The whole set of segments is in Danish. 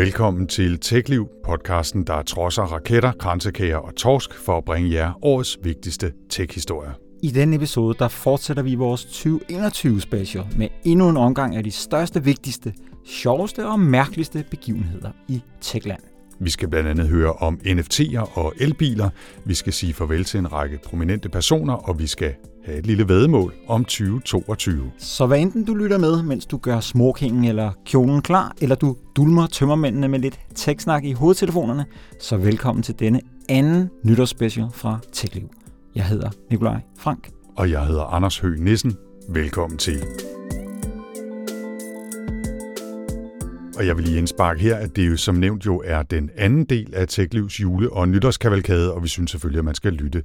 Velkommen til TechLiv, podcasten, der trodser raketter, kransekager og torsk for at bringe jer årets vigtigste tech-historier. I denne episode der fortsætter vi vores 2021 special med endnu en omgang af de største, vigtigste, sjoveste og mærkeligste begivenheder i Techland. Vi skal blandt andet høre om NFT'er og elbiler, vi skal sige farvel til en række prominente personer, og vi skal have et lille vedmål om 2022. Så hvad enten du lytter med, mens du gør smokingen eller kjolen klar, eller du dulmer tømmermændene med lidt tekstsnak i hovedtelefonerne, så velkommen til denne anden nytårsspecial fra TechLiv. Jeg hedder Nikolaj Frank. Og jeg hedder Anders Høgh Nissen. Velkommen til. Og jeg vil lige indsparke her, at det jo som nævnt jo er den anden del af TechLivs jule- og nytårskavalkade, og vi synes selvfølgelig, at man skal lytte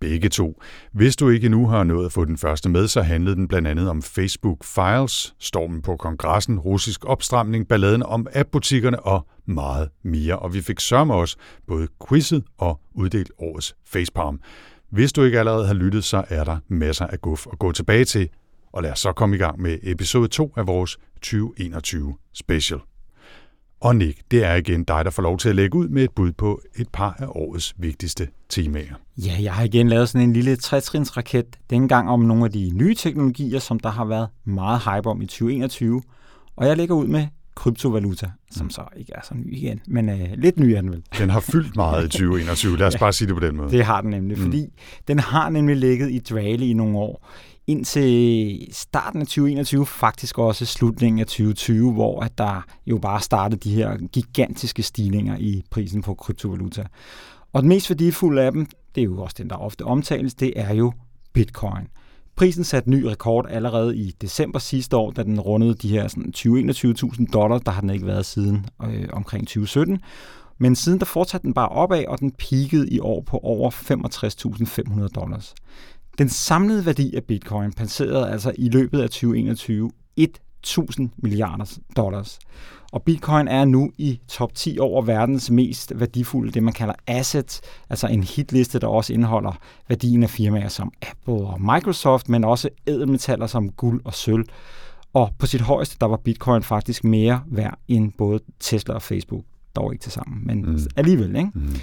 begge to. Hvis du ikke nu har nået at få den første med, så handlede den blandt andet om Facebook Files, stormen på kongressen, russisk opstramning, balladen om appbutikkerne og meget mere. Og vi fik sørme os både quizet og uddelt årets facepalm. Hvis du ikke allerede har lyttet, så er der masser af guf at gå tilbage til. Og lad os så komme i gang med episode 2 af vores 2021 special. Og Nick, det er igen dig, der får lov til at lægge ud med et bud på et par af årets vigtigste temaer. Ja, jeg har igen lavet sådan en lille trætrinsraket, dengang om nogle af de nye teknologier, som der har været meget hype om i 2021. Og jeg lægger ud med kryptovaluta, som mm. så ikke er så ny igen, men øh, lidt ny er den vel. Den har fyldt meget i 2021, lad os ja, bare sige det på den måde. Det har den nemlig, mm. fordi den har nemlig ligget i dvale i nogle år indtil starten af 2021, faktisk også slutningen af 2020, hvor at der jo bare startede de her gigantiske stigninger i prisen på kryptovaluta. Og den mest værdifulde af dem, det er jo også den, der ofte omtales, det er jo bitcoin. Prisen satte ny rekord allerede i december sidste år, da den rundede de her 20-21.000 dollars. Der har den ikke været siden øh, omkring 2017. Men siden der fortsatte den bare opad, og den peakede i år på over 65.500 dollars. Den samlede værdi af bitcoin passerede altså i løbet af 2021 1.000 milliarder dollars. Og bitcoin er nu i top 10 over verdens mest værdifulde, det man kalder asset, altså en hitliste, der også indeholder værdien af firmaer som Apple og Microsoft, men også ædelmetaller som guld og sølv. Og på sit højeste, der var bitcoin faktisk mere værd end både Tesla og Facebook. Dog ikke til sammen, men mm. alligevel. Ikke? Mm.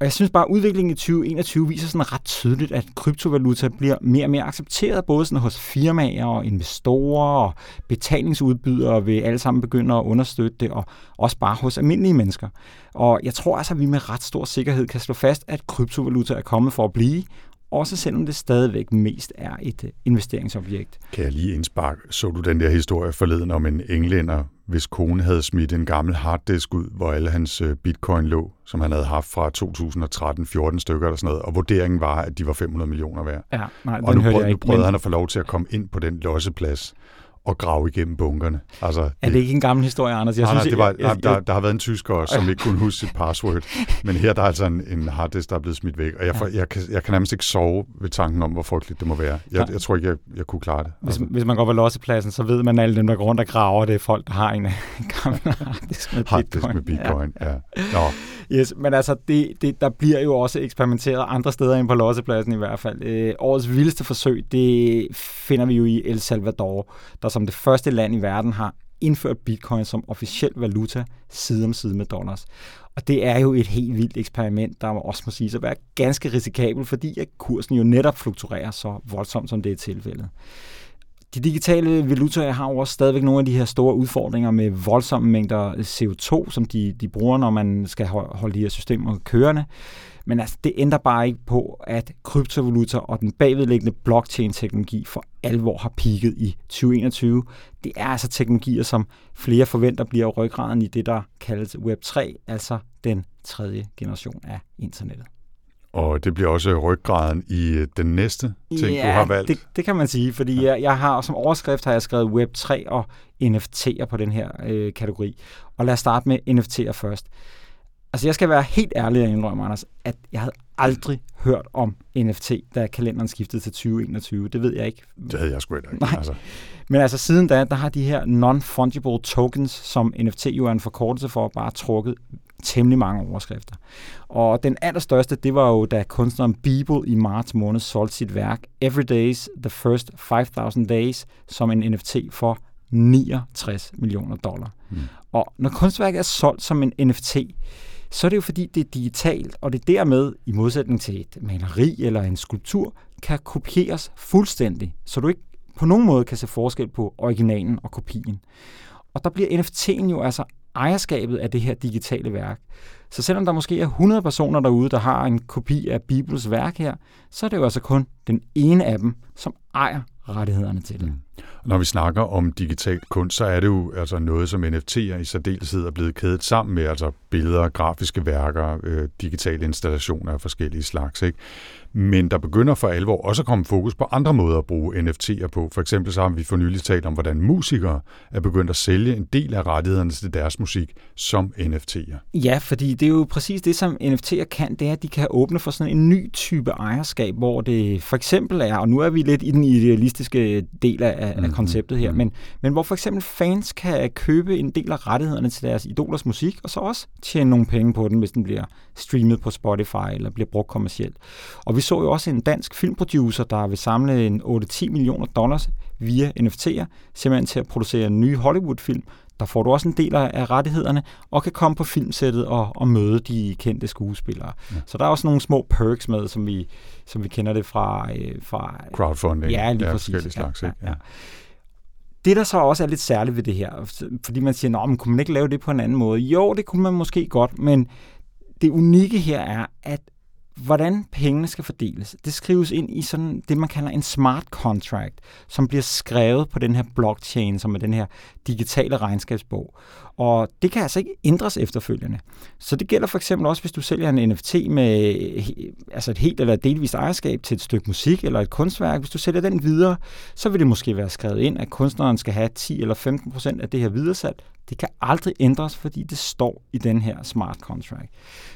Og jeg synes bare, at udviklingen i 2021 viser sådan ret tydeligt, at kryptovaluta bliver mere og mere accepteret, både sådan hos firmaer og investorer og betalingsudbydere vil alle sammen begynde at understøtte det, og også bare hos almindelige mennesker. Og jeg tror altså, at vi med ret stor sikkerhed kan slå fast, at kryptovaluta er kommet for at blive, også selvom det stadigvæk mest er et investeringsobjekt. Kan jeg lige indsparke? Så du den der historie forleden om en englænder, hvis kone havde smidt en gammel harddisk ud, hvor alle hans øh, bitcoin lå, som han havde haft fra 2013, 14 stykker eller sådan noget, og vurderingen var, at de var 500 millioner værd. Ja, nej, og nu, prøvede, nu prøvede men... han at få lov til at komme ind på den losseplads og grave igennem bunkerne. Altså, det, er det ikke en gammel historie, Anders? Jeg nej, synes, nej, det var, jeg, jeg, der, der har været en tysker som ikke kunne huske sit password, men her der er altså en, en harddisk, der er blevet smidt væk, og jeg, ja. jeg, kan, jeg kan nærmest ikke sove ved tanken om, hvor frygteligt det må være. Jeg, jeg tror ikke, jeg, jeg kunne klare det. Altså. Hvis, hvis man går på lossepladsen, så ved man, at alle dem, der går rundt og graver, det er folk, der har en gammel harddisk med harddisk bitcoin. med bitcoin, ja. ja. Nå. Yes, men altså, det, det, der bliver jo også eksperimenteret andre steder end på lossepladsen i hvert fald. Øh, årets vildeste forsøg, det finder vi jo i El Salvador, der som det første land i verden har indført bitcoin som officiel valuta side om side med dollars. Og det er jo et helt vildt eksperiment, der også må sige at være ganske risikabel, fordi at kursen jo netop fluktuerer så voldsomt, som det er tilfældet. De digitale valutaer har jo også stadigvæk nogle af de her store udfordringer med voldsomme mængder øh, CO2, som de, de bruger, når man skal holde de her systemer kørende. Men altså, det ændrer bare ikke på, at kryptovaluta og den bagvedliggende blockchain-teknologi for alvor har peaked i 2021. Det er altså teknologier, som flere forventer bliver ryggraden i det, der kaldes Web3, altså den tredje generation af internettet. Og det bliver også ryggraden i øh, den næste ting, ja, du har valgt. Det, det kan man sige, fordi ja. jeg, jeg har som overskrift har jeg skrevet Web3 og NFT'er på den her øh, kategori. Og lad os starte med NFT'er først. Altså, jeg skal være helt ærlig og indrømme, Anders, at jeg havde aldrig hørt om NFT, da kalenderen skiftede til 2021. Det ved jeg ikke. Det havde jeg sgu ikke. Nej. Altså. Men altså siden da, der har de her non-fungible tokens, som NFT jo er en forkortelse for, bare trukket temmelig mange overskrifter. Og den allerstørste, det var jo, da kunstneren Beeple i marts måned solgte sit værk Every Days, The First 5.000 Days, som en NFT for 69 millioner dollar. Mm. Og når kunstværket er solgt som en NFT, så er det jo fordi, det er digitalt, og det dermed, i modsætning til et maleri eller en skulptur, kan kopieres fuldstændig, så du ikke på nogen måde kan se forskel på originalen og kopien. Og der bliver NFT'en jo altså ejerskabet af det her digitale værk. Så selvom der måske er 100 personer derude, der har en kopi af Bibels værk her, så er det jo altså kun den ene af dem, som ejer rettighederne til det. Mm. Når vi snakker om digital kunst, så er det jo altså noget, som NFT'er i særdeleshed er blevet kædet sammen med, altså billeder, grafiske værker, øh, digitale installationer af forskellige slags. Ikke? Men der begynder for alvor også at komme fokus på andre måder at bruge NFT'er på. For eksempel så har vi for nylig talt om, hvordan musikere er begyndt at sælge en del af rettighederne til deres musik som NFT'er. Ja, fordi det er jo præcis det, som NFT'er kan, det er, at de kan åbne for sådan en ny type ejerskab, hvor det for eksempel er, og nu er vi lidt i den idealistiske del af, mm-hmm. af konceptet her, mm-hmm. men, men hvor for eksempel fans kan købe en del af rettighederne til deres idolers musik, og så også tjene nogle penge på den, hvis den bliver streamet på Spotify eller bliver brugt kommercielt. Og vi så jo også en dansk filmproducer, der vil samle en 8-10 millioner dollars via NFT'er, simpelthen til at producere en ny Hollywood-film. Der får du også en del af rettighederne, og kan komme på filmsættet og, og møde de kendte skuespillere. Ja. Så der er også nogle små perks med, som vi, som vi kender det fra... Øh, fra Crowdfunding. Ja, lige ja, præcis. Slags, ja, ja, ja. Det, der så også er lidt særligt ved det her, fordi man siger, at kunne man ikke lave det på en anden måde? Jo, det kunne man måske godt, men det unikke her er, at hvordan pengene skal fordeles, det skrives ind i sådan det, man kalder en smart contract, som bliver skrevet på den her blockchain, som er den her digitale regnskabsbog. Og det kan altså ikke ændres efterfølgende. Så det gælder for eksempel også, hvis du sælger en NFT med altså et helt eller delvist ejerskab til et stykke musik eller et kunstværk. Hvis du sælger den videre, så vil det måske være skrevet ind, at kunstneren skal have 10 eller 15 procent af det her videresalg. Det kan aldrig ændres, fordi det står i den her smart contract.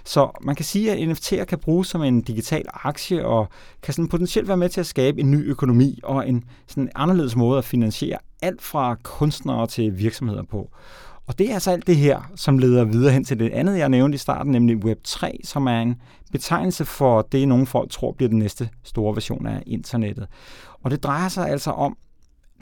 Så man kan sige, at NFT'er kan bruges som en digital aktie og kan sådan potentielt være med til at skabe en ny økonomi og en sådan anderledes måde at finansiere alt fra kunstnere til virksomheder på. Og det er altså alt det her, som leder videre hen til det andet, jeg nævnte i starten, nemlig Web3, som er en betegnelse for det, nogle folk tror bliver den næste store version af internettet. Og det drejer sig altså om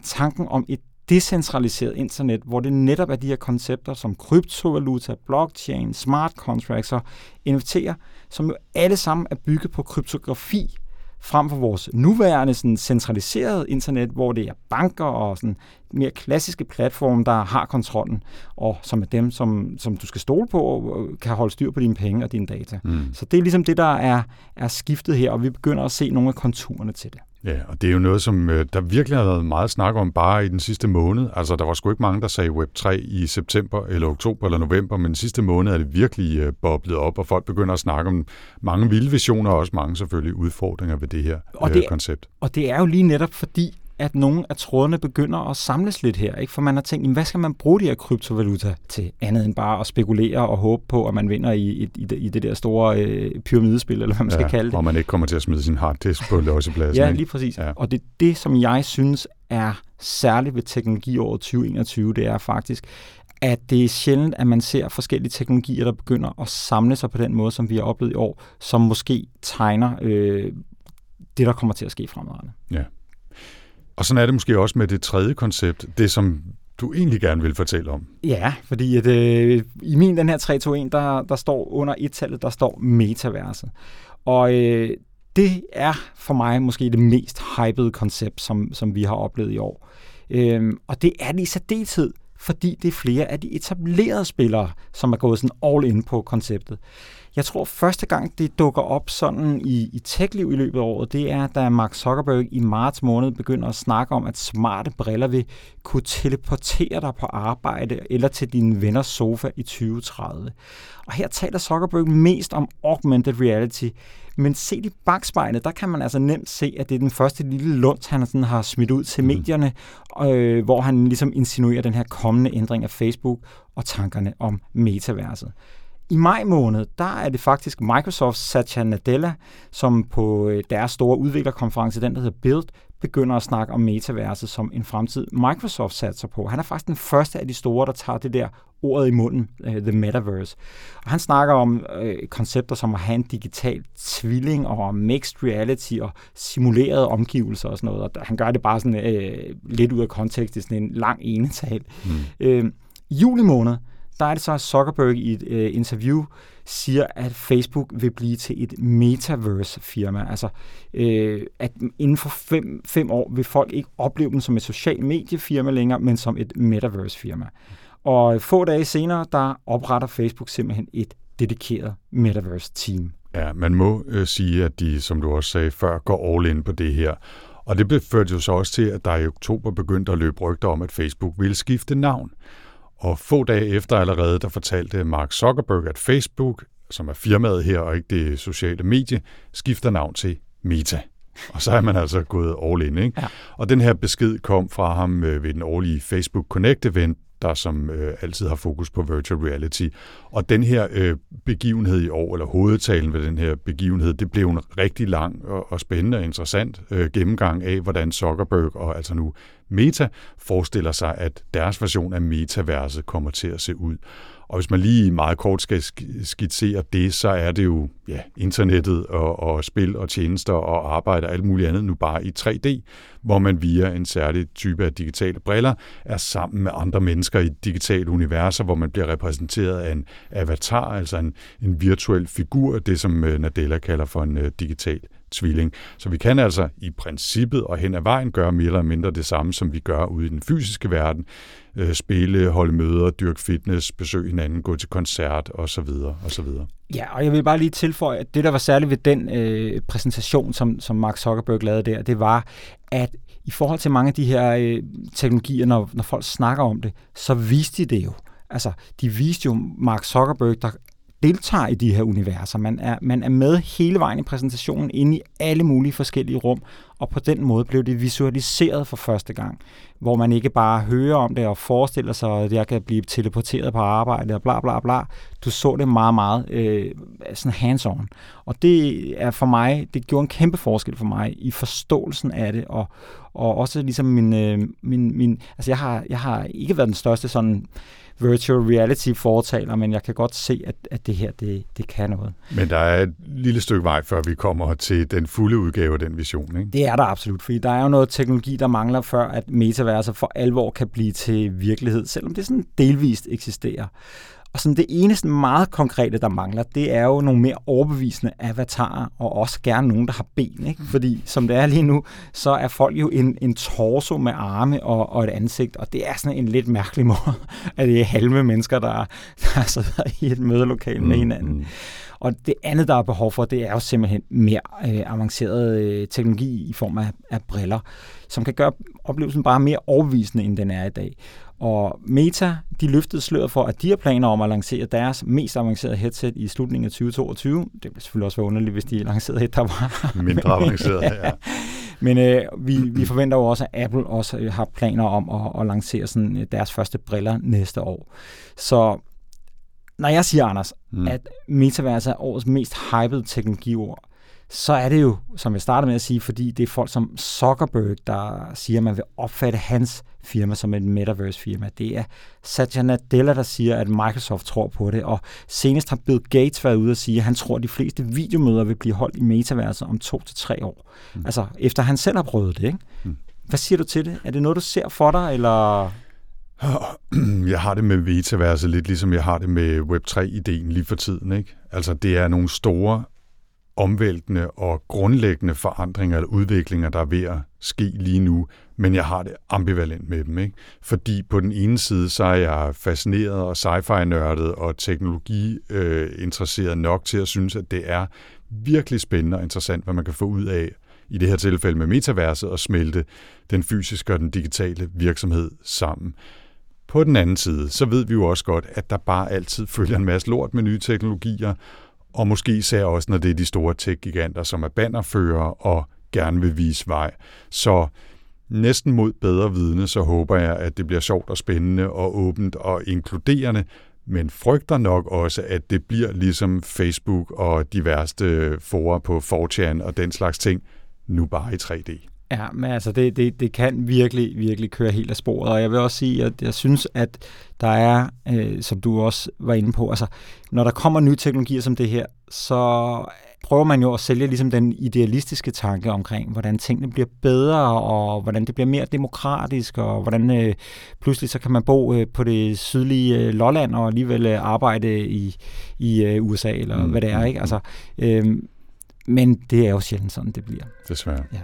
tanken om et decentraliseret internet, hvor det netop er de her koncepter som kryptovaluta, blockchain, smart contracts og NFT'er, som jo alle sammen er bygget på kryptografi, frem for vores nuværende sådan, centraliserede internet, hvor det er banker og sådan, mere klassiske platforme, der har kontrollen, og som er dem, som, som du skal stole på, og kan holde styr på dine penge og dine data. Mm. Så det er ligesom det, der er, er skiftet her, og vi begynder at se nogle af konturerne til det. Ja, og det er jo noget, som øh, der virkelig har været meget snak om bare i den sidste måned. Altså, der var sgu ikke mange, der sagde Web3 i september, eller oktober, eller november, men sidste måned er det virkelig øh, boblet op, og folk begynder at snakke om mange vilde visioner, og også mange selvfølgelig udfordringer ved det her og det, øh, koncept. Og det er jo lige netop fordi, at nogle af trådene begynder at samles lidt her. Ikke? For man har tænkt, hvad skal man bruge de her kryptovaluta til andet end bare at spekulere og håbe på, at man vinder i, i, i det der store øh, pyramidespil, eller hvad man ja, skal kalde det. Og man ikke kommer til at smide sin harddisk på låsepladsen. ja, lige præcis. Ja. Og det er det, som jeg synes er særligt ved teknologiåret 2021, det er faktisk, at det er sjældent, at man ser forskellige teknologier, der begynder at samle sig på den måde, som vi har oplevet i år, som måske tegner øh, det, der kommer til at ske fremadrettet. Ja. Og sådan er det måske også med det tredje koncept, det som du egentlig gerne vil fortælle om. Ja, fordi at, øh, i min den her 321, der, der står under et-tallet, der står metaverset. Og øh, det er for mig måske det mest hypede koncept, som, som vi har oplevet i år. Øh, og det er det i særdeleshed, fordi det er flere af de etablerede spillere, som er gået sådan all in på konceptet. Jeg tror, første gang det dukker op sådan i, i tech-liv i løbet af året, det er, da Mark Zuckerberg i marts måned begynder at snakke om, at smarte briller vil kunne teleportere dig på arbejde eller til din venners sofa i 2030. Og her taler Zuckerberg mest om augmented reality, men set i bagspejlet, der kan man altså nemt se, at det er den første lille lund, han sådan har smidt ud til mm. medierne, øh, hvor han ligesom insinuerer den her kommende ændring af Facebook og tankerne om metaverset. I maj måned, der er det faktisk Microsoft Satya Nadella, som på øh, deres store udviklerkonference, den der hedder Build, begynder at snakke om metaverset som en fremtid, Microsoft satser på. Han er faktisk den første af de store, der tager det der ordet i munden, uh, the metaverse. Og han snakker om uh, koncepter som at have en digital tvilling og mixed reality og simulerede omgivelser og sådan noget. Og han gør det bare sådan uh, lidt ud af kontekst i sådan en lang enetal. Mm. Uh, I juli måned, der er det så, at Zuckerberg i et uh, interview siger, at Facebook vil blive til et metaverse-firma. Altså, øh, at inden for fem, fem år vil folk ikke opleve dem som et social mediefirma længere, men som et metaverse-firma. Og få dage senere, der opretter Facebook simpelthen et dedikeret metaverse-team. Ja, man må øh, sige, at de, som du også sagde før, går all in på det her. Og det førte jo så også til, at der i oktober begyndte at løbe rygter om, at Facebook ville skifte navn. Og få dage efter allerede, der fortalte Mark Zuckerberg, at Facebook, som er firmaet her og ikke det sociale medie, skifter navn til Meta. Og så er man altså gået all in. Ikke? Ja. Og den her besked kom fra ham øh, ved den årlige Facebook Connect-event, der som øh, altid har fokus på virtual reality. Og den her øh, begivenhed i år, eller hovedtalen ved den her begivenhed, det blev en rigtig lang og, og spændende og interessant øh, gennemgang af, hvordan Zuckerberg og altså nu Meta forestiller sig, at deres version af metaverset kommer til at se ud. Og hvis man lige meget kort skal skitsere det, så er det jo ja, internettet og, og spil og tjenester og arbejde og alt muligt andet nu bare i 3D, hvor man via en særlig type af digitale briller er sammen med andre mennesker i digitale universer, hvor man bliver repræsenteret af en avatar, altså en, en virtuel figur, det som øh, Nadella kalder for en uh, digital tvilling. Så vi kan altså i princippet og hen ad vejen gøre mere eller mindre det samme, som vi gør ude i den fysiske verden. Øh, spille, holde møder, dyrke fitness, besøge hinanden, gå til koncert osv. osv. Ja, og jeg vil bare lige tilføje, at det, der var særligt ved den øh, præsentation, som, som Mark Zuckerberg lavede der, det var, at i forhold til mange af de her øh, teknologier, når, når folk snakker om det, så viste de det jo. Altså, de viste jo Mark Zuckerberg, der deltager i de her universer. Man er, man er med hele vejen i præsentationen, inde i alle mulige forskellige rum, og på den måde blev det visualiseret for første gang, hvor man ikke bare hører om det og forestiller sig, at jeg kan blive teleporteret på arbejde og bla bla bla. Du så det meget, meget øh, sådan hands-on. Og det er for mig, det gjorde en kæmpe forskel for mig i forståelsen af det, og, og også ligesom min, øh, min, min altså jeg har, jeg har ikke været den største sådan virtual reality fortaler, men jeg kan godt se, at, at det her, det, det kan noget. Men der er et lille stykke vej, før vi kommer til den fulde udgave af den vision, ikke? Det er der absolut, fordi der er jo noget teknologi, der mangler, før at metaverser for alvor kan blive til virkelighed, selvom det sådan delvist eksisterer. Og sådan det eneste meget konkrete, der mangler, det er jo nogle mere overbevisende avatarer, og også gerne nogen, der har ben. Ikke? Fordi som det er lige nu, så er folk jo en, en torso med arme og, og et ansigt, og det er sådan en lidt mærkelig måde, at det er halve mennesker, der, der sidder i et mødelokale med mm, hinanden. Og det andet, der er behov for, det er jo simpelthen mere øh, avanceret øh, teknologi i form af, af briller, som kan gøre oplevelsen bare mere overbevisende, end den er i dag. Og Meta, de løftede sløret for, at de har planer om at lancere deres mest avancerede headset i slutningen af 2022. Det ville selvfølgelig også være underligt, hvis de lancerede et, der var... Mindre avanceret, ja. Men øh, vi, vi forventer jo også, at Apple også øh, har planer om at, at lancere sådan, øh, deres første briller næste år. Så når jeg siger, Anders, mm. at metaverse er årets mest hypede teknologiord, så er det jo, som jeg startede med at sige, fordi det er folk som Zuckerberg, der siger, at man vil opfatte hans firma som et metaverse-firma. Det er Satya Nadella, der siger, at Microsoft tror på det, og senest har Bill Gates været ude og sige, at han tror, at de fleste videomøder vil blive holdt i metaverset om to til tre år. Mm. Altså, efter han selv har prøvet det, ikke? Mm. Hvad siger du til det? Er det noget, du ser for dig, eller... Jeg har det med metaverset lidt ligesom jeg har det med Web3-ideen lige for tiden. Ikke? Altså det er nogle store omvæltende og grundlæggende forandringer eller udviklinger, der er ved at ske lige nu, men jeg har det ambivalent med dem. Ikke? Fordi på den ene side, så er jeg fascineret og sci-fi-nørdet og teknologi-interesseret øh, nok til at synes, at det er virkelig spændende og interessant, hvad man kan få ud af, i det her tilfælde med metaverset, og smelte den fysiske og den digitale virksomhed sammen. På den anden side, så ved vi jo også godt, at der bare altid følger en masse lort med nye teknologier, og måske især også, når det er de store tech-giganter, som er bannerfører og gerne vil vise vej. Så næsten mod bedre vidne, så håber jeg, at det bliver sjovt og spændende og åbent og inkluderende, men frygter nok også, at det bliver ligesom Facebook og de værste forer på 4chan og den slags ting, nu bare i 3D. Ja, men altså det, det, det kan virkelig, virkelig køre helt af sporet, og jeg vil også sige, at jeg synes, at der er, øh, som du også var inde på, altså når der kommer nye teknologier som det her, så prøver man jo at sælge ligesom den idealistiske tanke omkring, hvordan tingene bliver bedre, og hvordan det bliver mere demokratisk, og hvordan øh, pludselig så kan man bo øh, på det sydlige øh, Lolland og alligevel øh, arbejde i, i øh, USA, eller mm. hvad det er, ikke? Altså, øh, men det er jo sjældent sådan, det bliver. Desværre. Ja.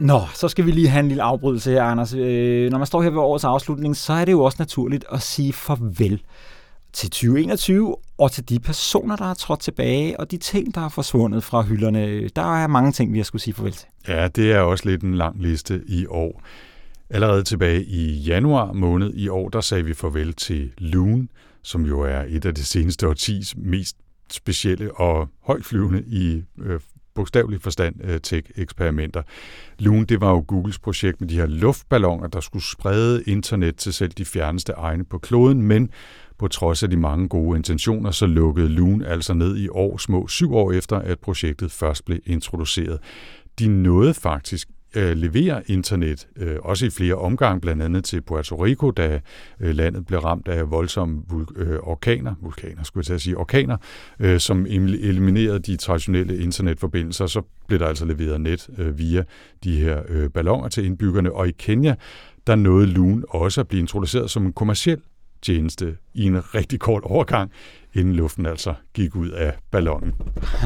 Nå, så skal vi lige have en lille afbrydelse her, Anders. Øh, når man står her ved årets afslutning, så er det jo også naturligt at sige farvel til 2021 og til de personer, der har trådt tilbage, og de ting, der er forsvundet fra hylderne. Der er mange ting, vi har skulle sige farvel til. Ja, det er også lidt en lang liste i år. Allerede tilbage i januar måned i år, der sagde vi farvel til Loon, som jo er et af det seneste årtis mest specielle og højtflyvende i øh, bogstavelig forstand øh, tech-eksperimenter. Loon, det var jo Googles projekt med de her luftballoner, der skulle sprede internet til selv de fjerneste egne på kloden, men på trods af de mange gode intentioner, så lukkede Loon altså ned i år, små syv år efter, at projektet først blev introduceret. De nåede faktisk øh, levere internet, øh, også i flere omgange, blandt andet til Puerto Rico, da øh, landet blev ramt af voldsomme vul- øh, orkaner, vulkaner skulle jeg til at sige, orkaner, øh, som eliminerede de traditionelle internetforbindelser. Så blev der altså leveret net øh, via de her øh, ballonger til indbyggerne, og i Kenya, der nåede Loon også at blive introduceret som en kommersiel tjeneste i en rigtig kort overgang, inden luften altså gik ud af ballonen.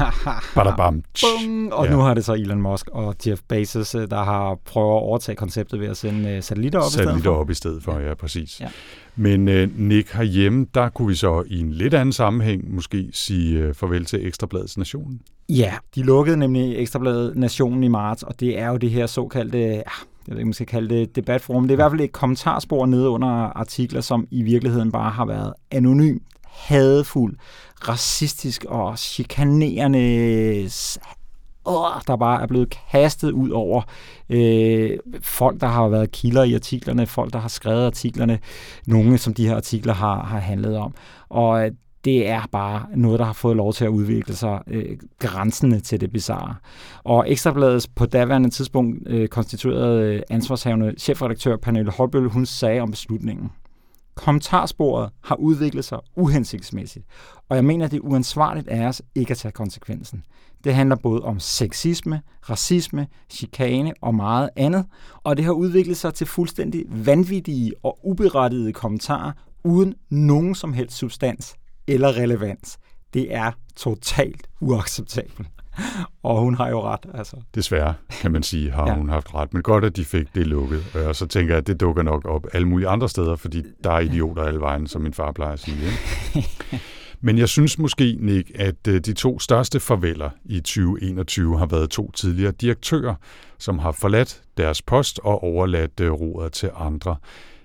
Badabam. Bum! Og ja. nu har det så Elon Musk og Jeff Bezos, øh, der har prøvet at overtage konceptet ved at sende øh, satellitter op satellitter i stedet for. op i stedet for, ja, præcis. Ja. Men uh, Nick herhjemme, der kunne vi så i en lidt anden sammenhæng måske sige uh, farvel til Ekstrabladets Nationen. Ja, de lukkede nemlig Ekstrabladet Nationen i marts, og det er jo det her såkaldte, ja, jeg ved ikke, man skal kalde det debatforum. Det er i hvert fald et kommentarspor nede under artikler, som i virkeligheden bare har været anonym hadfuld, racistisk og chikanerende der bare er blevet kastet ud over øh, folk, der har været kilder i artiklerne, folk, der har skrevet artiklerne, nogle som de her artikler har, har handlet om. Og øh, det er bare noget, der har fået lov til at udvikle sig øh, grænsende til det bizarre. Og Ekstrabladets på daværende tidspunkt øh, konstituerede øh, ansvarshavende chefredaktør Pernille Holbøl, hun sagde om beslutningen. Kommentarsporet har udviklet sig uhensigtsmæssigt, og jeg mener, det er uansvarligt af os ikke at tage konsekvensen. Det handler både om sexisme, racisme, chikane og meget andet, og det har udviklet sig til fuldstændig vanvittige og uberettigede kommentarer uden nogen som helst substans eller relevans. Det er totalt uacceptabelt. og hun har jo ret. Altså. Desværre, kan man sige, har ja. hun haft ret. Men godt, at de fik det lukket. Og så tænker jeg, at det dukker nok op alle mulige andre steder, fordi der er idioter alle vejen, som min far plejer at sige. Ikke? Men jeg synes måske, Nick, at øh, de to største farveler i 2021 har været to tidligere direktører, som har forladt deres post og overladt øh, roret til andre.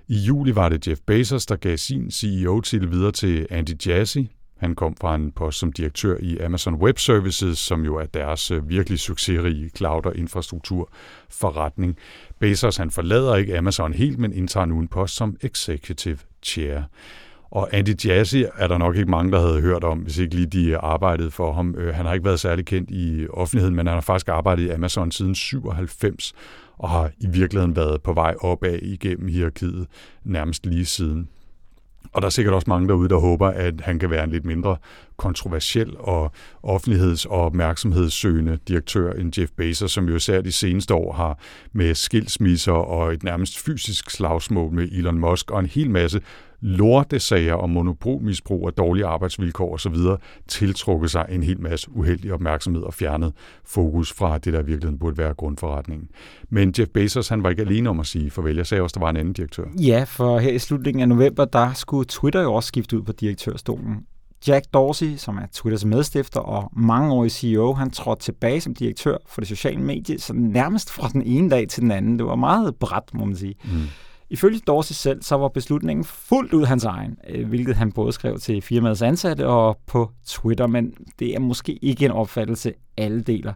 I juli var det Jeff Bezos, der gav sin CEO-titel videre til Andy Jassy, han kom fra en post som direktør i Amazon Web Services, som jo er deres øh, virkelig succesrige cloud- og infrastrukturforretning. Bezos han forlader ikke Amazon helt, men indtager nu en post som executive chair. Og Andy Jassy er der nok ikke mange, der havde hørt om, hvis ikke lige de øh, arbejdede for ham. Øh, han har ikke været særlig kendt i offentligheden, men han har faktisk arbejdet i Amazon siden 97, og har i virkeligheden været på vej opad igennem hierarkiet nærmest lige siden. Og der er sikkert også mange derude, der håber, at han kan være en lidt mindre kontroversiel og offentligheds- og opmærksomhedssøgende direktør end Jeff Bezos, som jo især de seneste år har med skilsmisser og et nærmest fysisk slagsmål med Elon Musk og en hel masse lortesager om monopolmisbrug og dårlige arbejdsvilkår osv. tiltrukket sig en hel masse uheldig opmærksomhed og fjernet fokus fra det, der i virkeligheden burde være grundforretningen. Men Jeff Bezos, han var ikke alene om at sige farvel. Jeg sagde også, der var en anden direktør. Ja, for her i slutningen af november, der skulle Twitter jo også skifte ud på direktørstolen. Jack Dorsey, som er Twitters medstifter og mangeårig CEO, han trådte tilbage som direktør for det sociale medie, så nærmest fra den ene dag til den anden. Det var meget bræt, må man sige. Mm. Ifølge Dorsey selv, så var beslutningen fuldt ud hans egen, øh, hvilket han både skrev til firmaets ansatte og på Twitter, men det er måske ikke en opfattelse, alle deler.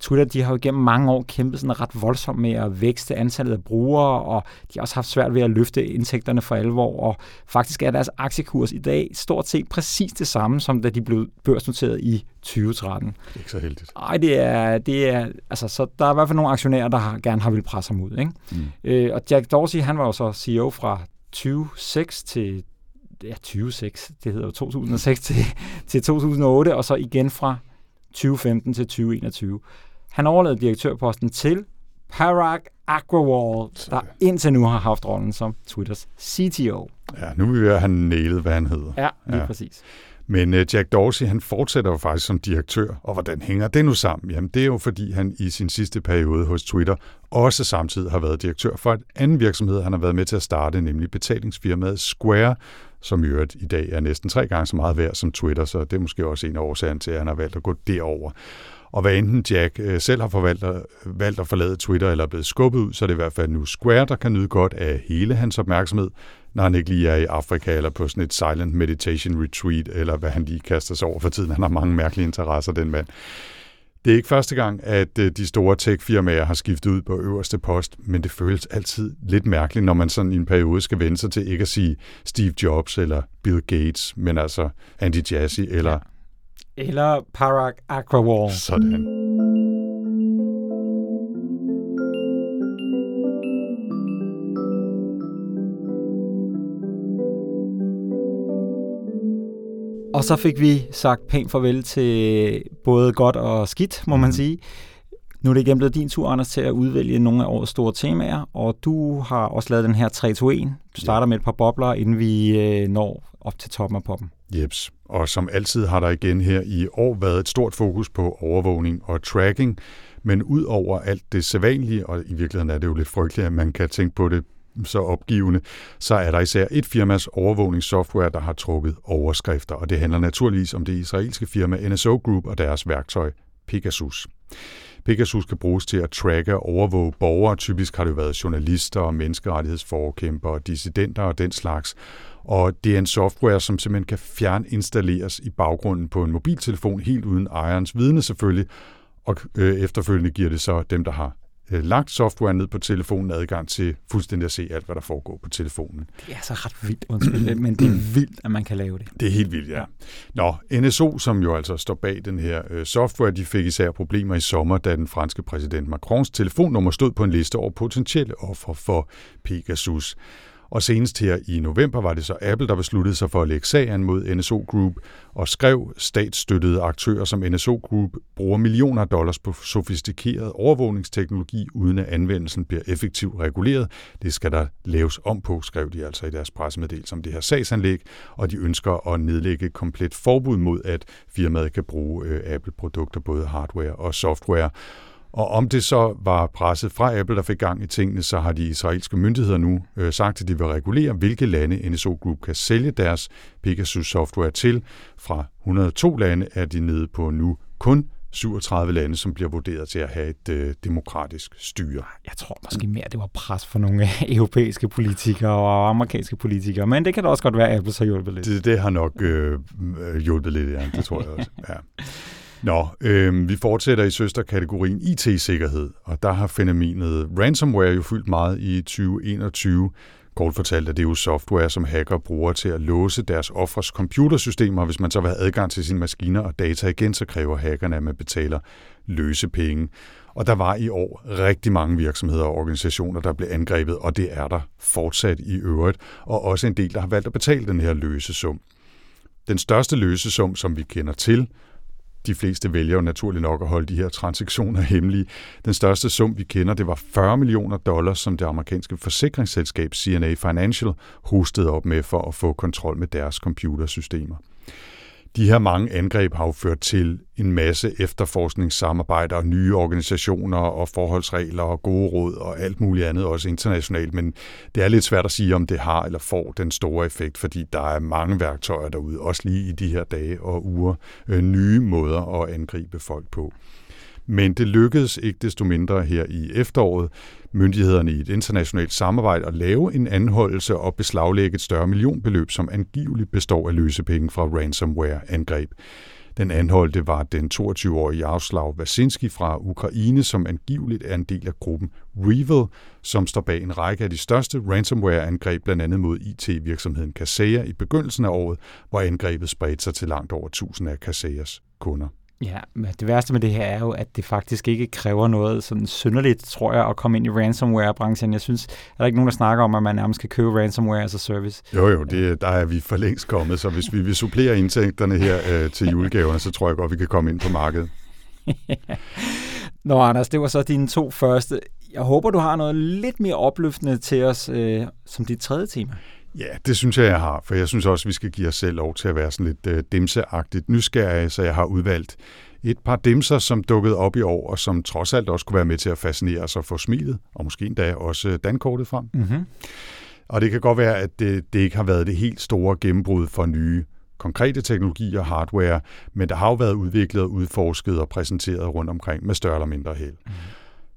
Twitter de har jo gennem mange år kæmpet sådan ret voldsomt med at vækste antallet af brugere, og de har også haft svært ved at løfte indtægterne for alvor, og faktisk er deres aktiekurs i dag stort set præcis det samme, som da de blev børsnoteret i 2013. Ikke så heldigt. Nej, det er, det er, altså, så der er i hvert fald nogle aktionærer, der har, gerne har vil presse ham ud. Ikke? Mm. Øh, og Jack Dorsey, han var jo så CEO fra 2006 til ja, 2006, det hedder jo 2006 til, til 2008, og så igen fra 2015 til 2021. Han overlevede direktørposten til Parag Agrawal, der indtil nu har haft rollen som Twitters CTO. Ja, nu vil vi have nælet, hvad han hedder. Ja, lige ja. præcis. Men uh, Jack Dorsey, han fortsætter jo faktisk som direktør, og hvordan hænger det nu sammen? Jamen, det er jo fordi, han i sin sidste periode hos Twitter også samtidig har været direktør for et anden virksomhed, han har været med til at starte, nemlig betalingsfirmaet Square, som i øvrigt i dag er næsten tre gange så meget værd som Twitter, så det er måske også en af årsagerne til, at han har valgt at gå derover. Og hvad enten Jack øh, selv har forvaltet, valgt at forlade Twitter eller er blevet skubbet ud, så er det i hvert fald nu Square, der kan nyde godt af hele hans opmærksomhed, når han ikke lige er i Afrika eller på sådan et silent meditation retreat, eller hvad han lige kaster sig over for tiden. Han har mange mærkelige interesser, den mand. Det er ikke første gang, at øh, de store tech-firmaer har skiftet ud på øverste post, men det føles altid lidt mærkeligt, når man sådan i en periode skal vende sig til ikke at sige Steve Jobs eller Bill Gates, men altså Andy Jassy eller... Eller Parag Agrawal. Sådan. Og så fik vi sagt pænt farvel til både godt og skidt, må man mhm. sige. Nu er det igen blevet din tur, Anders, til at udvælge nogle af årets store temaer, og du har også lavet den her 3-2-1. Du starter ja. med et par bobler, inden vi øh, når op til toppen af poppen. Jeps, og som altid har der igen her i år været et stort fokus på overvågning og tracking, men ud over alt det sædvanlige, og i virkeligheden er det jo lidt frygteligt, at man kan tænke på det så opgivende, så er der især et firmas overvågningssoftware, der har trukket overskrifter, og det handler naturligvis om det israelske firma NSO Group og deres værktøj Pegasus. Pegasus kan bruges til at tracke og overvåge borgere. Typisk har det været journalister og menneskerettighedsforkæmpere, dissidenter og den slags. Og det er en software, som simpelthen kan fjerninstalleres i baggrunden på en mobiltelefon, helt uden ejerens vidne selvfølgelig, og øh, efterfølgende giver det så dem, der har øh, lagt software ned på telefonen adgang til fuldstændig at se alt, hvad der foregår på telefonen. Det er så ret vildt, undskyld, men det er vildt, at man kan lave det. Det er helt vildt, ja. Nå, NSO, som jo altså står bag den her øh, software, de fik især problemer i sommer, da den franske præsident Macrons telefonnummer stod på en liste over potentielle ofre for Pegasus. Og senest her i november var det så Apple, der besluttede sig for at lægge sagen mod NSO Group og skrev statsstøttede aktører som NSO Group bruger millioner af dollars på sofistikeret overvågningsteknologi, uden at anvendelsen bliver effektivt reguleret. Det skal der laves om på, skrev de altså i deres pressemeddelelse om det her sagsanlæg, og de ønsker at nedlægge komplet forbud mod, at firmaet kan bruge øh, Apple-produkter, både hardware og software. Og om det så var presset fra Apple, der fik gang i tingene, så har de israelske myndigheder nu øh, sagt, at de vil regulere, hvilke lande NSO Group kan sælge deres Pegasus-software til. Fra 102 lande er de nede på nu kun 37 lande, som bliver vurderet til at have et øh, demokratisk styre. Jeg tror måske mere, det var pres for nogle europæiske politikere og amerikanske politikere, men det kan da også godt være, at Apple har hjulpet lidt. Det, det har nok øh, hjulpet lidt, ja. Det tror jeg også. Ja. Nå, øh, vi fortsætter i søsterkategorien IT-sikkerhed, og der har fænomenet ransomware jo fyldt meget i 2021. Kort fortalt er det jo software, som hacker bruger til at låse deres offers computersystemer. Hvis man så vil have adgang til sine maskiner og data igen, så kræver hackerne, at man betaler løse penge. Og der var i år rigtig mange virksomheder og organisationer, der blev angrebet, og det er der fortsat i øvrigt, og også en del, der har valgt at betale den her løse sum. Den største løsesum, som vi kender til, de fleste vælger jo naturligt nok at holde de her transaktioner hemmelige. Den største sum, vi kender, det var 40 millioner dollars, som det amerikanske forsikringsselskab CNA Financial hostede op med for at få kontrol med deres computersystemer de her mange angreb har jo ført til en masse efterforskningssamarbejder og nye organisationer og forholdsregler og gode råd og alt muligt andet, også internationalt. Men det er lidt svært at sige, om det har eller får den store effekt, fordi der er mange værktøjer derude, også lige i de her dage og uger, øh, nye måder at angribe folk på. Men det lykkedes ikke desto mindre her i efteråret myndighederne i et internationalt samarbejde at lave en anholdelse og beslaglægge et større millionbeløb, som angiveligt består af løsepenge fra ransomware-angreb. Den anholdte var den 22-årige Jaroslav Vasinski fra Ukraine, som angiveligt er en del af gruppen Revil, som står bag en række af de største ransomware-angreb, blandt andet mod IT-virksomheden Kaseya i begyndelsen af året, hvor angrebet spredte sig til langt over 1000 af Kaseyas kunder. Ja, men det værste med det her er jo, at det faktisk ikke kræver noget sådan synderligt, tror jeg, at komme ind i ransomware-branchen. Jeg synes, er der ikke nogen, der snakker om, at man nærmest kan købe ransomware as a service? Jo, jo, det, der er vi for længst kommet, så hvis vi vil supplere indtægterne her øh, til julegaverne, så tror jeg godt, vi kan komme ind på markedet. Nå, Anders, det var så dine to første. Jeg håber, du har noget lidt mere opløftende til os øh, som dit tredje tema. Ja, det synes jeg, jeg har, for jeg synes også, vi skal give os selv lov til at være sådan lidt øh, dimseagtigt nysgerrige, så jeg har udvalgt et par dimser, som dukkede op i år, og som trods alt også kunne være med til at fascinere os og få smilet, og måske endda også dankortet frem. Mm-hmm. Og det kan godt være, at det, det ikke har været det helt store gennembrud for nye konkrete teknologier og hardware, men der har jo været udviklet, udforsket og præsenteret rundt omkring med større eller mindre held. Mm.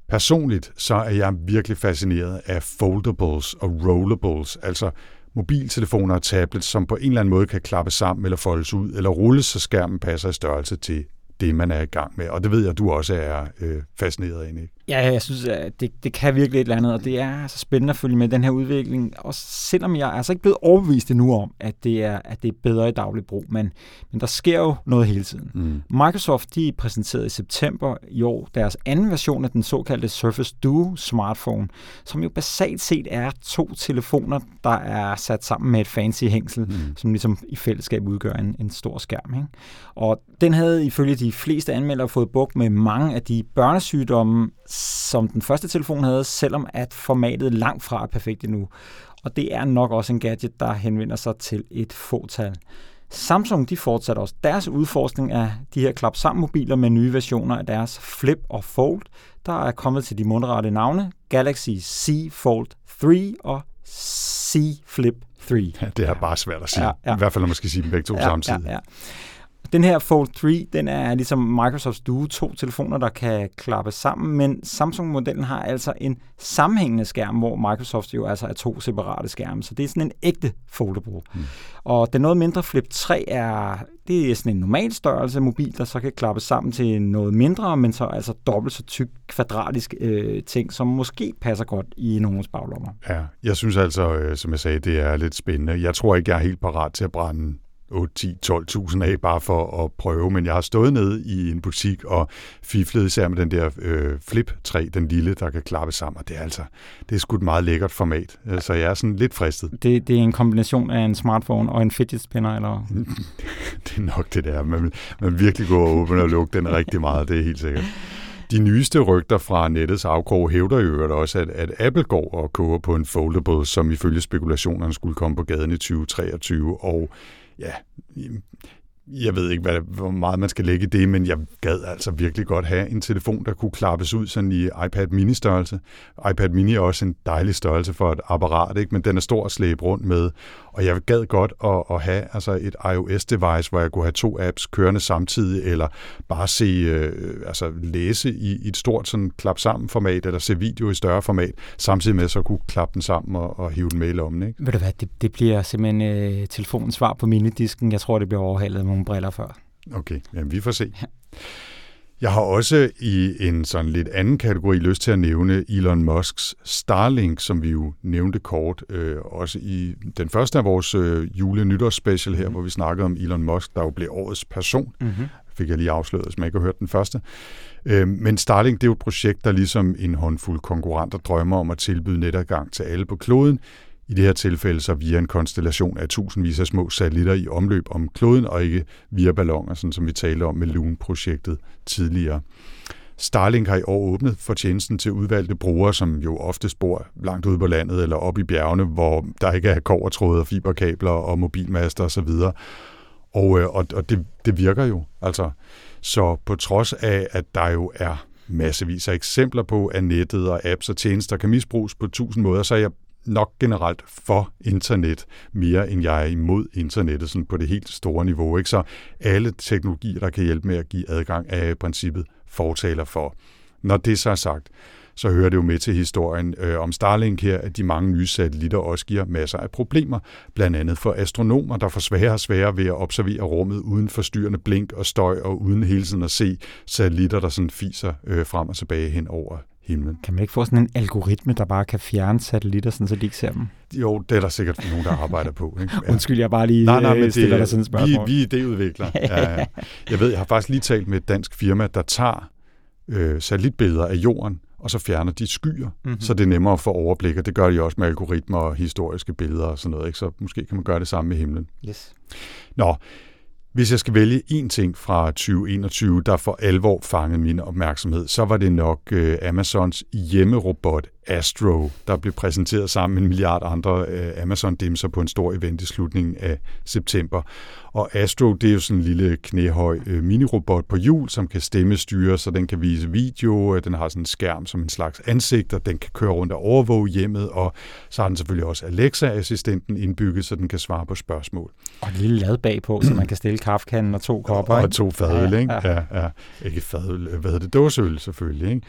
Personligt så er jeg virkelig fascineret af foldables og rollables, altså mobiltelefoner og tablets, som på en eller anden måde kan klappe sammen eller foldes ud, eller rulles, så skærmen passer i størrelse til det, man er i gang med. Og det ved jeg, du også er øh, fascineret af, ikke? Ja, jeg synes, at det, det kan virkelig et eller andet, og det er så spændende at følge med den her udvikling. Og selvom jeg er altså ikke blevet overbevist endnu om, at det er, at det er bedre i daglig brug, men, men der sker jo noget hele tiden. Mm. Microsoft de præsenterede i september i år deres anden version af den såkaldte Surface Duo smartphone, som jo basalt set er to telefoner, der er sat sammen med et fancy hængsel, mm. som ligesom i fællesskab udgør en, en stor skærm. Ikke? Og den havde ifølge de fleste anmeldere fået bukt med mange af de børnesygdomme, som den første telefon havde, selvom at formatet langt fra er perfekt endnu. Og det er nok også en gadget, der henvender sig til et fåtal. Samsung de fortsætter også deres udforskning af de her klap sammen mobiler med nye versioner af deres Flip og Fold, der er kommet til de mundrette navne Galaxy Z Fold 3 og Z Flip 3. Ja, det er bare svært at sige. Ja, ja. I hvert fald, når man skal sige dem begge to ja, samtidig. Ja, ja. Den her Fold 3, den er ligesom Microsofts Duo, to telefoner, der kan klappe sammen, men Samsung-modellen har altså en sammenhængende skærm, hvor Microsoft jo altså er to separate skærme, så det er sådan en ægte foldable. Mm. Og den noget mindre Flip 3 er, det er sådan en normal størrelse mobil, der så kan klappe sammen til noget mindre, men så altså dobbelt så tyk kvadratisk øh, ting, som måske passer godt i nogens baglommer. Ja, jeg synes altså, øh, som jeg sagde, det er lidt spændende. Jeg tror ikke, jeg er helt parat til at brænde 8, 10, 12.000 af bare for at prøve, men jeg har stået nede i en butik og fiflet især med den der øh, Flip 3, den lille, der kan klappe sammen, og det er altså, det er sgu et meget lækkert format, så jeg er sådan lidt fristet. Det, det er en kombination af en smartphone og en fidget spinner, eller? det er nok det der, man, man virkelig går og åbner og lukker den rigtig meget, det er helt sikkert. De nyeste rygter fra nettets afkrog hævder jo også, at, at Apple går og koger på en foldable, som ifølge spekulationerne skulle komme på gaden i 2023, og ja, jeg ved ikke, hvad, hvor meget man skal lægge i det, men jeg gad altså virkelig godt have en telefon, der kunne klappes ud sådan i iPad mini-størrelse. iPad mini er også en dejlig størrelse for et apparat, ikke? men den er stor at slæbe rundt med. Og jeg gad godt at, at have altså et iOS-device, hvor jeg kunne have to apps kørende samtidig, eller bare se, øh, altså læse i, i et stort sådan klap sammen format, eller se video i større format, samtidig med så kunne klappe den sammen og, og hive den med i lommen. Ikke? Ved du hvad, det, det bliver simpelthen øh, telefonens svar på minidisken. Jeg tror, det bliver overhalet med nogle briller før. Okay, jamen vi får se. Ja. Jeg har også i en sådan lidt anden kategori lyst til at nævne Elon Musks Starlink, som vi jo nævnte kort, øh, også i den første af vores øh, jule-nytårsspecial her, mm. hvor vi snakkede om Elon Musk, der jo blev årets person. Mm-hmm. Fik jeg lige afsløret, hvis man ikke har hørt den første. Øh, men Starlink, det er jo et projekt, der ligesom en håndfuld konkurrenter drømmer om at tilbyde netadgang til alle på kloden, i det her tilfælde så via en konstellation af tusindvis af små satellitter i omløb om kloden, og ikke via balloner, sådan som vi talte om med Loon-projektet tidligere. Starlink har i år åbnet for tjenesten til udvalgte brugere, som jo ofte bor langt ude på landet eller op i bjergene, hvor der ikke er kovertråde og fiberkabler og mobilmaster osv. Og, øh, og, og det, det virker jo. Altså, så på trods af, at der jo er massevis af eksempler på, at nettet og apps og tjenester kan misbruges på tusind måder, så er jeg nok generelt for internet, mere end jeg er imod internettet sådan på det helt store niveau. Ikke? Så alle teknologier, der kan hjælpe med at give adgang, er i princippet fortaler for. Når det så er sagt, så hører det jo med til historien øh, om Starlink her, at de mange nye satellitter også giver masser af problemer, blandt andet for astronomer, der får sværere og sværere ved at observere rummet uden forstyrrende blink og støj, og uden hele tiden at se satellitter, der sådan fiser øh, frem og tilbage hen over himlen. Kan man ikke få sådan en algoritme, der bare kan fjerne satellitter, sådan, så de ikke ser dem? Jo, det er der sikkert nogen, der arbejder på. Ikke? Ja. Undskyld, jeg bare lige nej, nej, men øh, stiller det, dig sådan et spørgsmål. Vi, vi er idéudviklere. ja, ja. Jeg ved, jeg har faktisk lige talt med et dansk firma, der tager øh, satellitbilleder af jorden, og så fjerner de skyer, mm-hmm. så det er nemmere at få overblik, og det gør de også med algoritmer og historiske billeder og sådan noget. Ikke? Så måske kan man gøre det samme med himlen. Yes. Nå, hvis jeg skal vælge én ting fra 2021, der for alvor fangede min opmærksomhed, så var det nok øh, Amazons hjemmerobot Astro, der blev præsenteret sammen med en milliard andre øh, Amazon-dimser på en stor event i slutningen af september. Og Astro, det er jo sådan en lille knæhøj øh, minirobot på hjul, som kan stemmestyre, så den kan vise video, øh, den har sådan en skærm som en slags ansigt, og den kan køre rundt og overvåge hjemmet, og så har den selvfølgelig også Alexa-assistenten indbygget, så den kan svare på spørgsmål. Og et lille lad bagpå, så man kan stille kaffekanden og to kopper. Og, og to fadøl, ja, ikke? Ja. ja, ja. Ikke fadøl, hvad hedder det? Dåseøl selvfølgelig, ikke?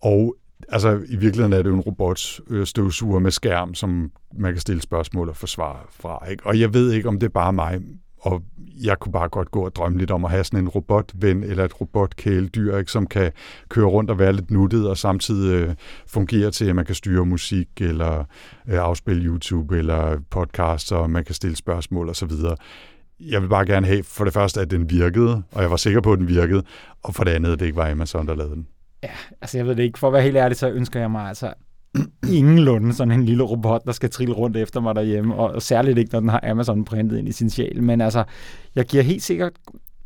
Og altså i virkeligheden er det jo en robotstøvsuger øh, med skærm, som man kan stille spørgsmål og forsvare fra. Ikke? Og jeg ved ikke, om det er bare mig, og jeg kunne bare godt gå og drømme lidt om at have sådan en robotven eller et robotkæledyr, ikke, som kan køre rundt og være lidt nuttet, og samtidig øh, fungere til, at man kan styre musik, eller øh, afspille YouTube, eller podcasts, og man kan stille spørgsmål osv. Jeg vil bare gerne have, for det første, at den virkede, og jeg var sikker på, at den virkede, og for det andet, at det ikke var Amazon, der lavede den. Ja, altså jeg ved det ikke. For at være helt ærlig, så ønsker jeg mig altså ingenlunde sådan en lille robot, der skal trille rundt efter mig derhjemme, og særligt ikke, når den har Amazon printet ind i sin sjæl. Men altså, jeg giver helt sikkert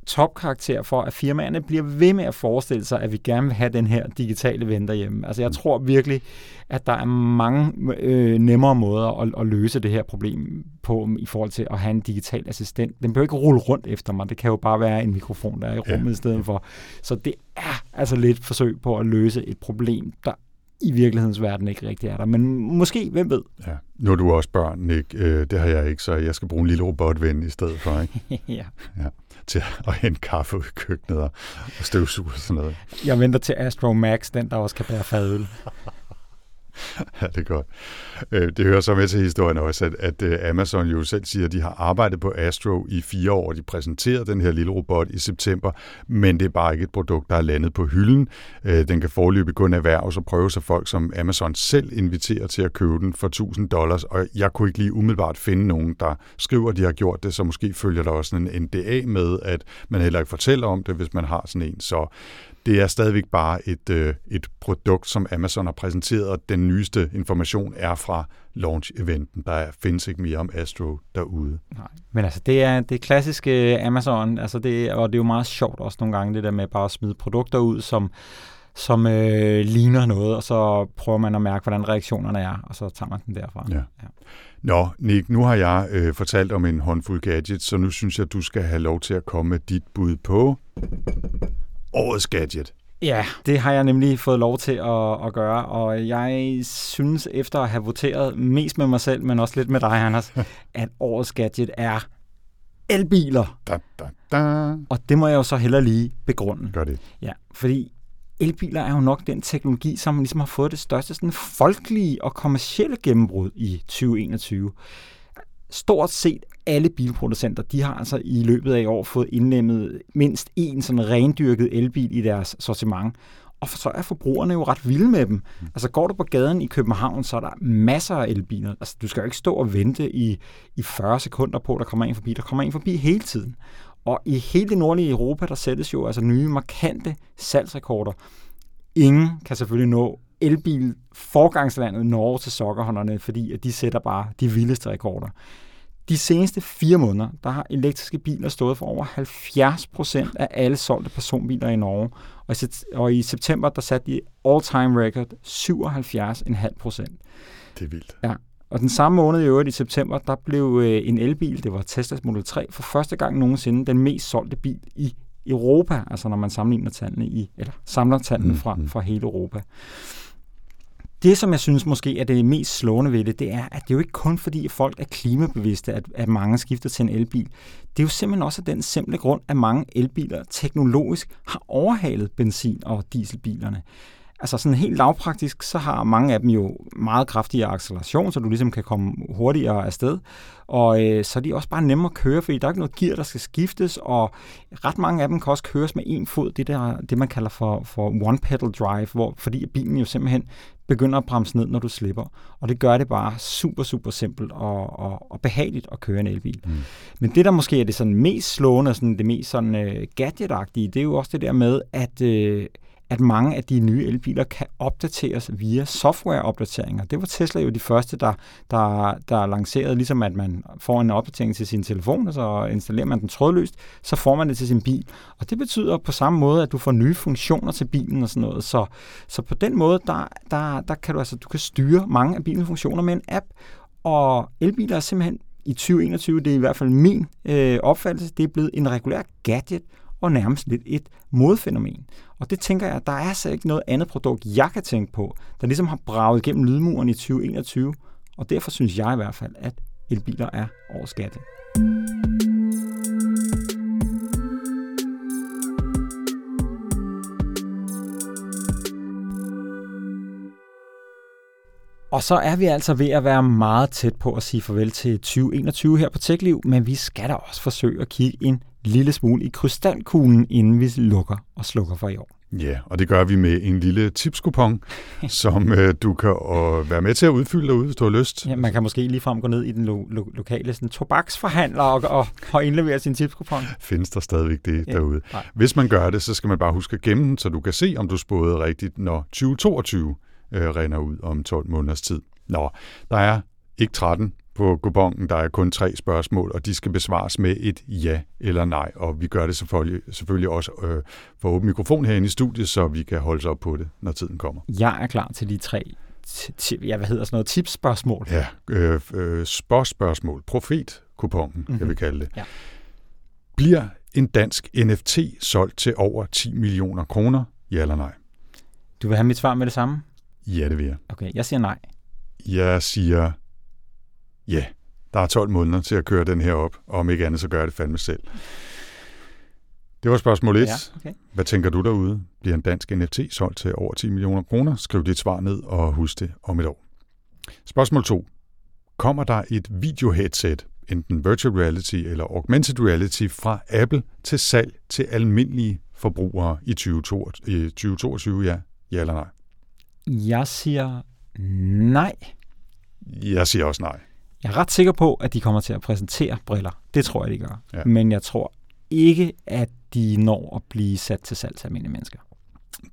topkarakter for, at firmaerne bliver ved med at forestille sig, at vi gerne vil have den her digitale ven derhjemme. Altså jeg mm. tror virkelig, at der er mange øh, nemmere måder at, at løse det her problem på, i forhold til at have en digital assistent. Den behøver ikke rulle rundt efter mig. Det kan jo bare være en mikrofon, der er i rummet ja. i stedet for. Så det er altså lidt forsøg på at løse et problem, der i virkelighedens verden ikke rigtig er der. Men måske, hvem ved? Ja. Nu er du også børn, Nick. Øh, det har jeg ikke, så jeg skal bruge en lille robotven i stedet for, ikke? ja. ja. Til at hente kaffe ud i køkkenet og, støvsuge og sådan noget. Jeg venter til Astro Max, den der også kan bære fadøl. ja, det er godt. Øh, det hører så med til historien også, at, at øh, Amazon jo selv siger, at de har arbejdet på Astro i fire år. De præsenterede den her lille robot i september, men det er bare ikke et produkt, der er landet på hylden. Øh, den kan forløbe kun erhverves og prøve sig folk, som Amazon selv inviterer til at købe den for 1000 dollars, og jeg kunne ikke lige umiddelbart finde nogen, der skriver, at de har gjort det, så måske følger der også en NDA med, at man heller ikke fortæller om det, hvis man har sådan en. Så det er stadigvæk bare et, øh, et produkt, som Amazon har præsenteret, og den nyeste information er fra launch-eventen. Der findes ikke mere om Astro derude. Nej, men altså, det er det klassiske Amazon, altså det, og det er jo meget sjovt også nogle gange, det der med bare at smide produkter ud, som som øh, ligner noget, og så prøver man at mærke, hvordan reaktionerne er, og så tager man den derfra. Ja. ja. Nå, Nick, nu har jeg øh, fortalt om en håndfuld gadgets, så nu synes jeg, du skal have lov til at komme med dit bud på årets gadget. Ja, det har jeg nemlig fået lov til at, at gøre, og jeg synes, efter at have voteret mest med mig selv, men også lidt med dig, Anders, at årets gadget er elbiler. Da, da, da. Og det må jeg jo så heller lige begrunde. Gør det. Ja, fordi elbiler er jo nok den teknologi, som ligesom har fået det største sådan folkelige og kommercielle gennembrud i 2021 stort set alle bilproducenter, de har altså i løbet af år fået indlemmet mindst en sådan rendyrket elbil i deres sortiment. Og så er forbrugerne jo ret vilde med dem. Mm. Altså går du på gaden i København, så er der masser af elbiler. Altså du skal jo ikke stå og vente i, i 40 sekunder på, at der kommer en forbi. Der kommer en forbi hele tiden. Og i hele det nordlige Europa, der sættes jo altså nye markante salgsrekorder. Ingen kan selvfølgelig nå elbil forgangslandet Norge til sokkerhånderne, fordi at de sætter bare de vildeste rekorder. De seneste fire måneder, der har elektriske biler stået for over 70 procent af alle solgte personbiler i Norge. Og i september, der satte de all-time record 77,5 procent. Det er vildt. Ja, og den samme måned i øvrigt i september, der blev øh, en elbil, det var Tesla Model 3, for første gang nogensinde den mest solgte bil i Europa, altså når man sammenligner tallene i, eller samler tallene mm, fra, mm. fra hele Europa. Det, som jeg synes måske er det mest slående ved det, det er, at det er jo ikke kun fordi, at folk er klimabevidste, at, at mange skifter til en elbil. Det er jo simpelthen også af den simple grund, at mange elbiler teknologisk har overhalet benzin- og dieselbilerne. Altså sådan helt lavpraktisk, så har mange af dem jo meget kraftigere acceleration, så du ligesom kan komme hurtigere afsted. Og øh, så er de også bare nemmere at køre, fordi der er ikke noget gear, der skal skiftes, og ret mange af dem kan også køres med en fod, det der, det man kalder for, for one pedal drive, hvor, fordi bilen jo simpelthen begynder at bremse ned, når du slipper. Og det gør det bare super, super simpelt og, og, og behageligt at køre en elbil. Mm. Men det, der måske er det sådan mest slående, sådan det mest sådan uh, gadgetagtige, det er jo også det der med, at uh, at mange af de nye elbiler kan opdateres via softwareopdateringer. Det var Tesla jo de første, der, der, der lancerede, ligesom at man får en opdatering til sin telefon, og så installerer man den trådløst, så får man det til sin bil. Og det betyder på samme måde, at du får nye funktioner til bilen og sådan noget. Så, så på den måde, der, der, der kan du altså du kan styre mange af bilens funktioner med en app, og elbiler er simpelthen i 2021, det er i hvert fald min øh, opfattelse, det er blevet en regulær gadget, og nærmest lidt et modfænomen. Og det tænker jeg, der er altså ikke noget andet produkt, jeg kan tænke på, der ligesom har braget igennem lydmuren i 2021. Og derfor synes jeg i hvert fald, at elbiler er overskatte. Og så er vi altså ved at være meget tæt på at sige farvel til 2021 her på TechLiv, men vi skal da også forsøge at kigge en lille smule i krystalkuglen, inden vi lukker og slukker for i år. Ja, og det gør vi med en lille tipskupon, som øh, du kan øh, være med til at udfylde derude, hvis du har lyst. Ja, man kan måske ligefrem gå ned i den lo- lo- lokale sådan, tobaksforhandler og, og, og indlevere sin tipskupon. Findes der stadigvæk det ja, derude? Nej. Hvis man gør det, så skal man bare huske at gemme den, så du kan se, om du spåede rigtigt, når 2022 øh, render ud om 12 måneders tid. Nå, der er ikke 13, på kupongen. Der er kun tre spørgsmål, og de skal besvares med et ja eller nej. Og vi gør det selvfølgelig, selvfølgelig også øh, for åben mikrofon herinde i studiet, så vi kan holde sig op på det, når tiden kommer. Jeg er klar til de tre ja, hvad hedder sådan noget, tipsspørgsmål. Ja, øh, øh, spørgsmål. Profet-kupongen, mm-hmm. jeg vil kalde det. Ja. Bliver en dansk NFT solgt til over 10 millioner kroner? Ja eller nej? Du vil have mit svar med det samme? Ja, det vil jeg. Okay, jeg siger nej. Jeg siger ja, yeah, der er 12 måneder til at køre den her op, og om ikke andet, så gør jeg det fandme selv. Det var spørgsmål 1. Ja, okay. Hvad tænker du derude? Bliver en dansk NFT solgt til over 10 millioner kroner? Skriv dit svar ned og husk det om et år. Spørgsmål 2. Kommer der et videoheadset, enten virtual reality eller augmented reality, fra Apple til salg til almindelige forbrugere i 2022? Ja, ja eller nej? Jeg siger nej. Jeg siger også nej. Jeg er ret sikker på, at de kommer til at præsentere briller. Det tror jeg, de gør. Ja. Men jeg tror ikke, at de når at blive sat til salg til almindelige mennesker.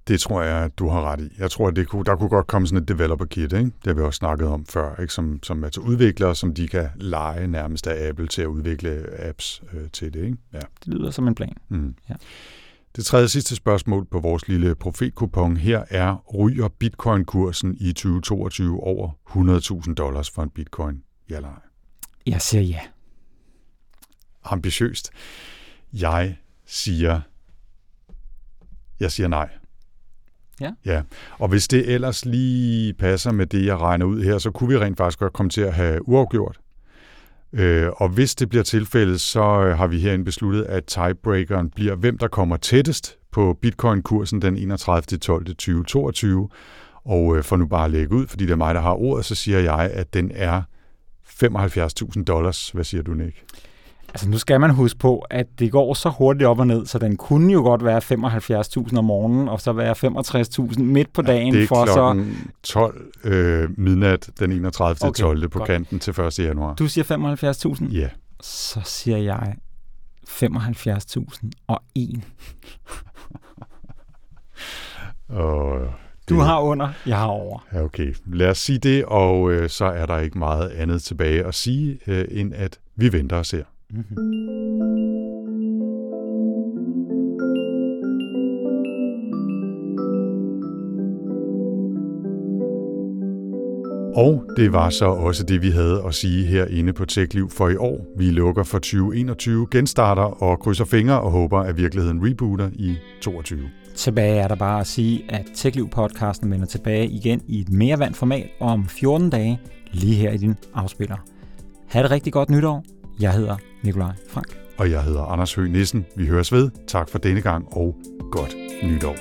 Det tror jeg, du har ret i. Jeg tror, at det kunne, der kunne godt komme sådan et developer kit, ikke? det har vi også snakket om før, ikke? Som, som til udviklere, som de kan lege nærmest af Apple til at udvikle apps øh, til det. Ikke? Ja. Det lyder som en plan. Mm. Ja. Det tredje sidste spørgsmål på vores lille profetkupon her er, ryger bitcoin-kursen i 2022 over 100.000 dollars for en bitcoin? Ja eller nej? Jeg siger ja. Ambitiøst. Jeg siger... Jeg siger nej. Ja. ja. Og hvis det ellers lige passer med det, jeg regner ud her, så kunne vi rent faktisk godt komme til at have uafgjort. Øh, og hvis det bliver tilfældet, så øh, har vi herinde besluttet, at tiebreakeren bliver, hvem der kommer tættest på bitcoin-kursen den 31. 12. 2022. Og øh, for nu bare at lægge ud, fordi det er mig, der har ordet, så siger jeg, at den er 75.000 dollars. Hvad siger du, Nick? Altså nu skal man huske på, at det går så hurtigt op og ned, så den kunne jo godt være 75.000 om morgenen, og så være 65.000 midt på dagen. Ja, det er for så... 12 øh, midnat den 31. Okay, 12. på godt. kanten til 1. januar. Du siger 75.000? Ja. Så siger jeg 75.000 og en. og du har under, jeg har over. Ja, okay. Lad os sige det, og øh, så er der ikke meget andet tilbage at sige, øh, end at vi venter og ser. Mm-hmm. Og det var så også det, vi havde at sige herinde på TechLiv for i år. Vi lukker for 2021, genstarter og krydser fingre og håber, at virkeligheden rebooter i 2022. Tilbage er der bare at sige, at TechLiv-podcasten vender tilbage igen i et mere vand format om 14 dage, lige her i din afspiller. Ha' det rigtig godt nytår. Jeg hedder Nikolaj Frank. Og jeg hedder Anders Høgh Nissen. Vi høres ved. Tak for denne gang, og godt nytår.